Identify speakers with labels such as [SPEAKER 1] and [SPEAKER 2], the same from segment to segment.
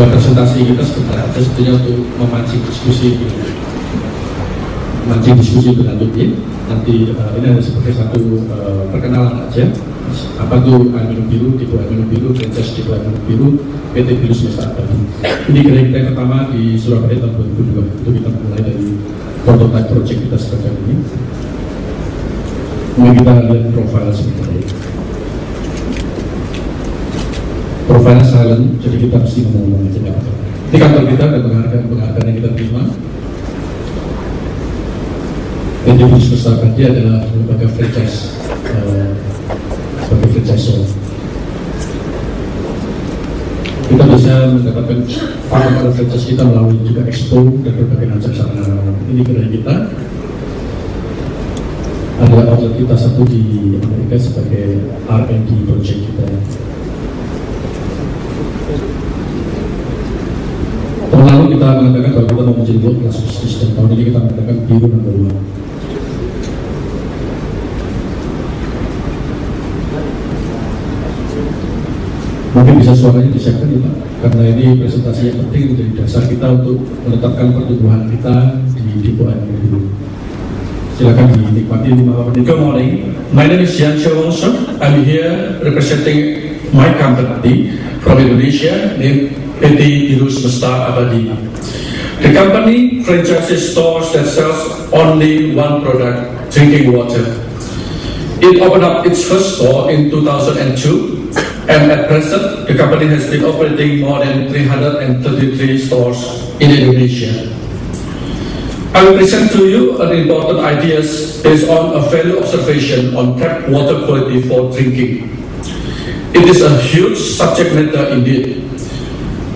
[SPEAKER 1] ke presentasi kita sebentar aja sebetulnya untuk memancing diskusi memancing diskusi berlanjut nanti uh, ini ada sebagai satu uh, perkenalan aja. Apa air minum biru, tipe minum biru, franchise tipe minum biru, PT Biru Semesta Abadi. Ini kira kita pertama di Surabaya tahun 2002 itu kita mulai dari prototype project kita sekarang ini. Ini kita lihat profil sebentar ya. Profil silent, jadi kita mesti nggak apa Di kantor kita ada penghargaan-penghargaan yang kita terima. PT Biru Semesta Abadi adalah lembaga franchise uh, sebagai franchisor. Kita bisa mendapatkan para franchise kita melalui juga expo dan berbagai macam sarana ini kira kita. Ada outlet kita satu di Amerika sebagai R&D project kita. Lalu kita mengatakan bahwa kita mau menjadi world class dan tahun ini kita mengatakan biru number one. Mungkin bisa suaranya disiapkan ya Pak, karena ini presentasi yang penting menjadi dasar kita untuk menetapkan pertumbuhan kita di Dipo ini dulu. Silakan dinikmati lima menit.
[SPEAKER 2] Good morning. My name is Yan Chowongson. I'm here representing my company from Indonesia named PT Biru Semesta Abadi. The company franchises stores that sells only one product, drinking water. It opened up its first store in 2002 and at present, the company has been operating more than 333 stores in Indonesia. I will present to you an important ideas based on a value observation on tap water quality for drinking. It is a huge subject matter indeed.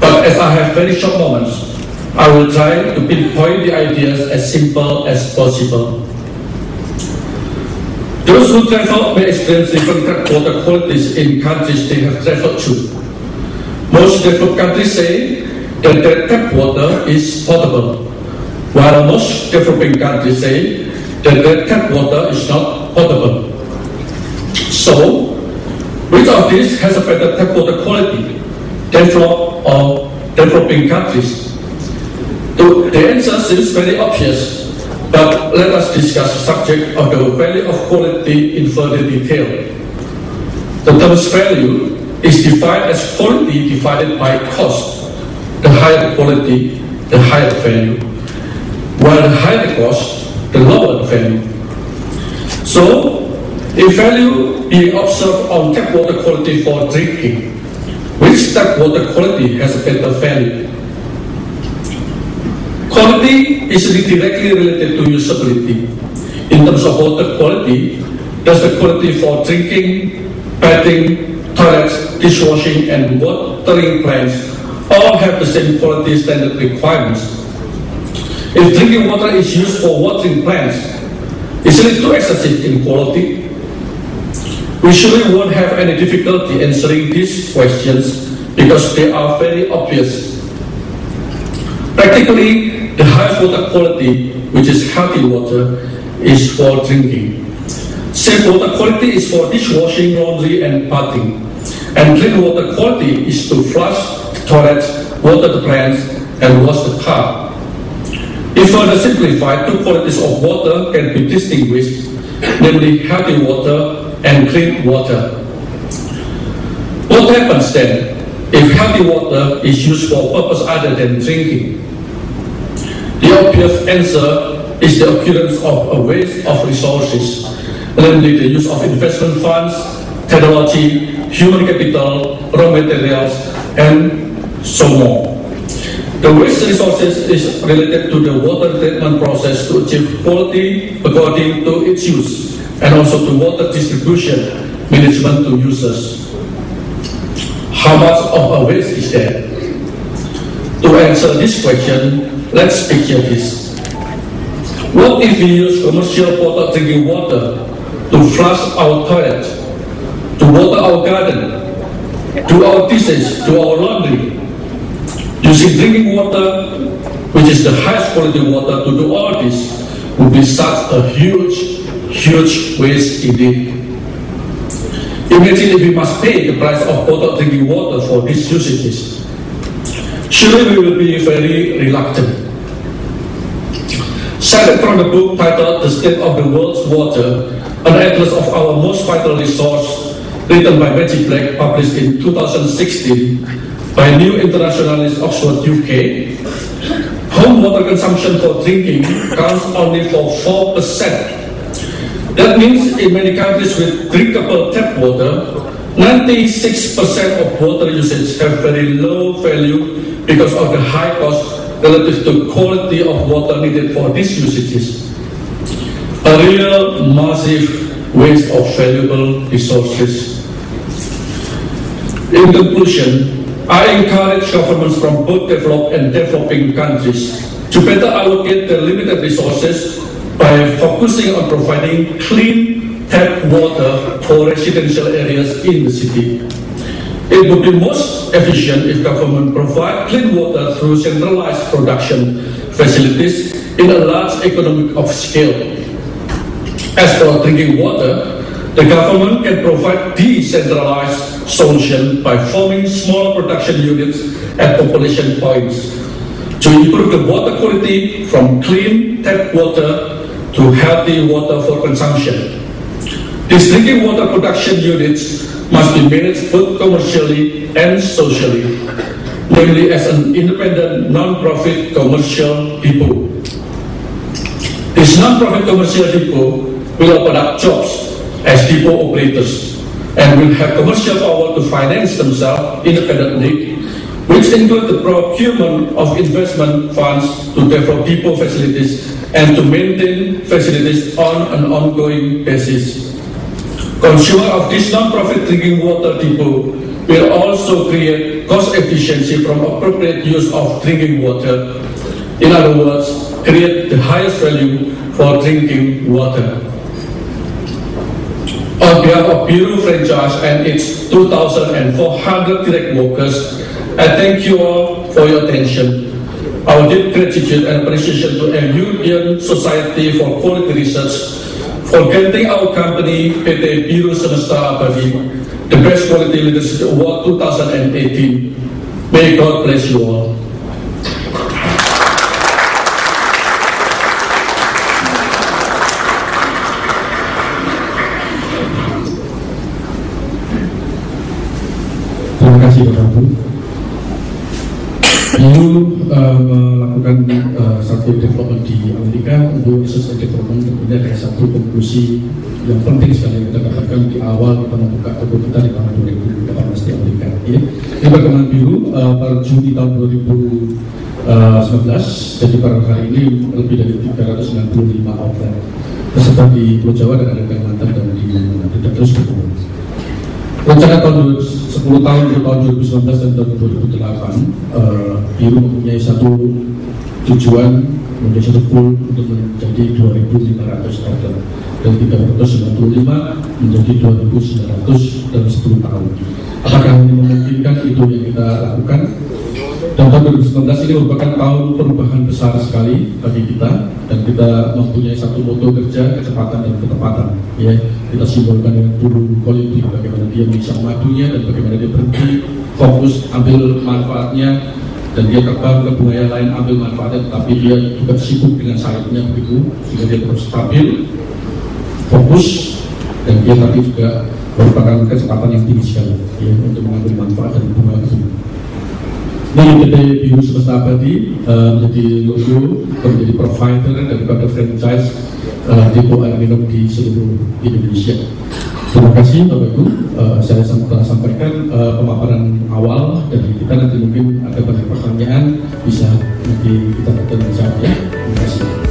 [SPEAKER 2] But as I have very short moments, I will try to pinpoint the ideas as simple as possible. Those who travel may experience different water qualities in countries they have traveled to. Most developed countries say that their tap water is potable, while most developing countries say that their tap water is not potable. So, which of these has a better water quality, developed or developing countries? The answer seems very obvious but let us discuss the subject of the value of quality in further detail. The term's value is defined as quality divided by cost. The higher the quality, the higher the value. While the higher the cost, the lower the value. So, a value being observed on tap water quality for drinking. Which tap water quality has a better value? Quality is directly related to usability. In terms of water quality, does the quality for drinking, bathing, toilets, dishwashing, and watering plants all have the same quality standard requirements? If drinking water is used for watering plants, isn't it too excessive in quality? We surely won't have any difficulty answering these questions because they are very obvious. Practically, the highest water quality, which is healthy water, is for drinking. Safe water quality is for dishwashing, laundry, and bathing. And clean water quality is to flush the toilet, water the plants, and wash the car. If further simplified, two qualities of water can be distinguished, namely healthy water and clean water. What happens then if healthy water is used for purpose other than drinking? The obvious answer is the occurrence of a waste of resources, namely the use of investment funds, technology, human capital, raw materials, and so on. The waste resources is related to the water treatment process to achieve quality according to its use, and also to water distribution management to users. How much of a waste is there? To answer this question, Let's picture this. What if we use commercial bottled drinking water to flush our toilet, to water our garden, to our dishes, to our laundry, using drinking water, which is the highest quality water, to do all this would be such a huge, huge waste indeed. Imagine if we must pay the price of bottled drinking water for these usages. surely we will be very reluctant. Cited from the book titled The State of the World's Water, an atlas of our most vital resource, written by Maggie Black, published in 2016 by New Internationalist Oxford, UK, home water consumption for drinking counts only for 4%. That means in many countries with drinkable tap water, 96% of water usage have very low value because of the high cost relative to quality of water needed for these usages. A real massive waste of valuable resources. In conclusion, I encourage governments from both developed and developing countries to better allocate their limited resources by focusing on providing clean tap water for residential areas in the city. It would be most efficient if government provide clean water through centralized production facilities in a large economic of scale. As for drinking water, the government can provide decentralized solution by forming small production units at population points to improve the water quality from clean tap water to healthy water for consumption. These drinking water production units must be managed both commercially and socially, namely as an independent non-profit commercial depot. This non-profit commercial depot will open up jobs as depot operators and will have commercial power to finance themselves independently, which include the procurement of investment funds to develop depot facilities and to maintain facilities on an ongoing basis. Consumer of this non-profit drinking water depot will also create cost efficiency from appropriate use of drinking water. In other words, create the highest value for drinking water. On behalf of Biru franchise and its 2,400 direct workers, I thank you all for your attention. Our deep gratitude and appreciation to European Society for Quality Research for granting our company PT Biru Semesta Abadi the Best Quality Leadership Award 2018. May God bless you all.
[SPEAKER 1] Terima kasih Bapak uh, melakukan uh, satu development di Amerika untuk and development tentunya ada satu konklusi yang penting sekali kita dapatkan di awal kita membuka toko kita di tahun 2018 di Amerika. Ya. Ini bagaimana biru uh, pada Juni tahun 2019, jadi pada hari ini lebih dari 395 outlet tersebar di Pulau Jawa dan ada Kalimantan dan di mana tidak terus berkembang. Rencana tahun 10 tahun untuk tahun 2019 dan tahun 2008 uh, Biru mempunyai satu tujuan menjadi satu goal untuk menjadi 2.500 outlet dan 395 menjadi 2.900 dalam 10 tahun. Apakah ini memungkinkan itu yang kita lakukan? Dan tahun 2019 ini merupakan tahun perubahan besar sekali bagi kita dan kita mempunyai satu moto kerja kecepatan dan ketepatan. Ya, kita simbolkan dengan guru quality bagaimana dia bisa madunya dan bagaimana dia berhenti fokus ambil manfaatnya dan dia terbang ke bunga yang lain ambil manfaatnya tetapi dia juga sibuk dengan sayapnya begitu sehingga dia terus stabil fokus dan dia tapi juga merupakan kecepatan yang tinggi sekali ya, untuk mengambil manfaat dari bunga itu. Ini PT Biru Semesta Abadi uh, menjadi logo menjadi provider daripada franchise uh, depo air minum di seluruh Indonesia. Terima kasih Bapak Ibu, uh, saya telah sampaikan pemaparan awal dari kita nanti mungkin ada banyak pertanyaan bisa nanti kita jawab ya. Terima kasih.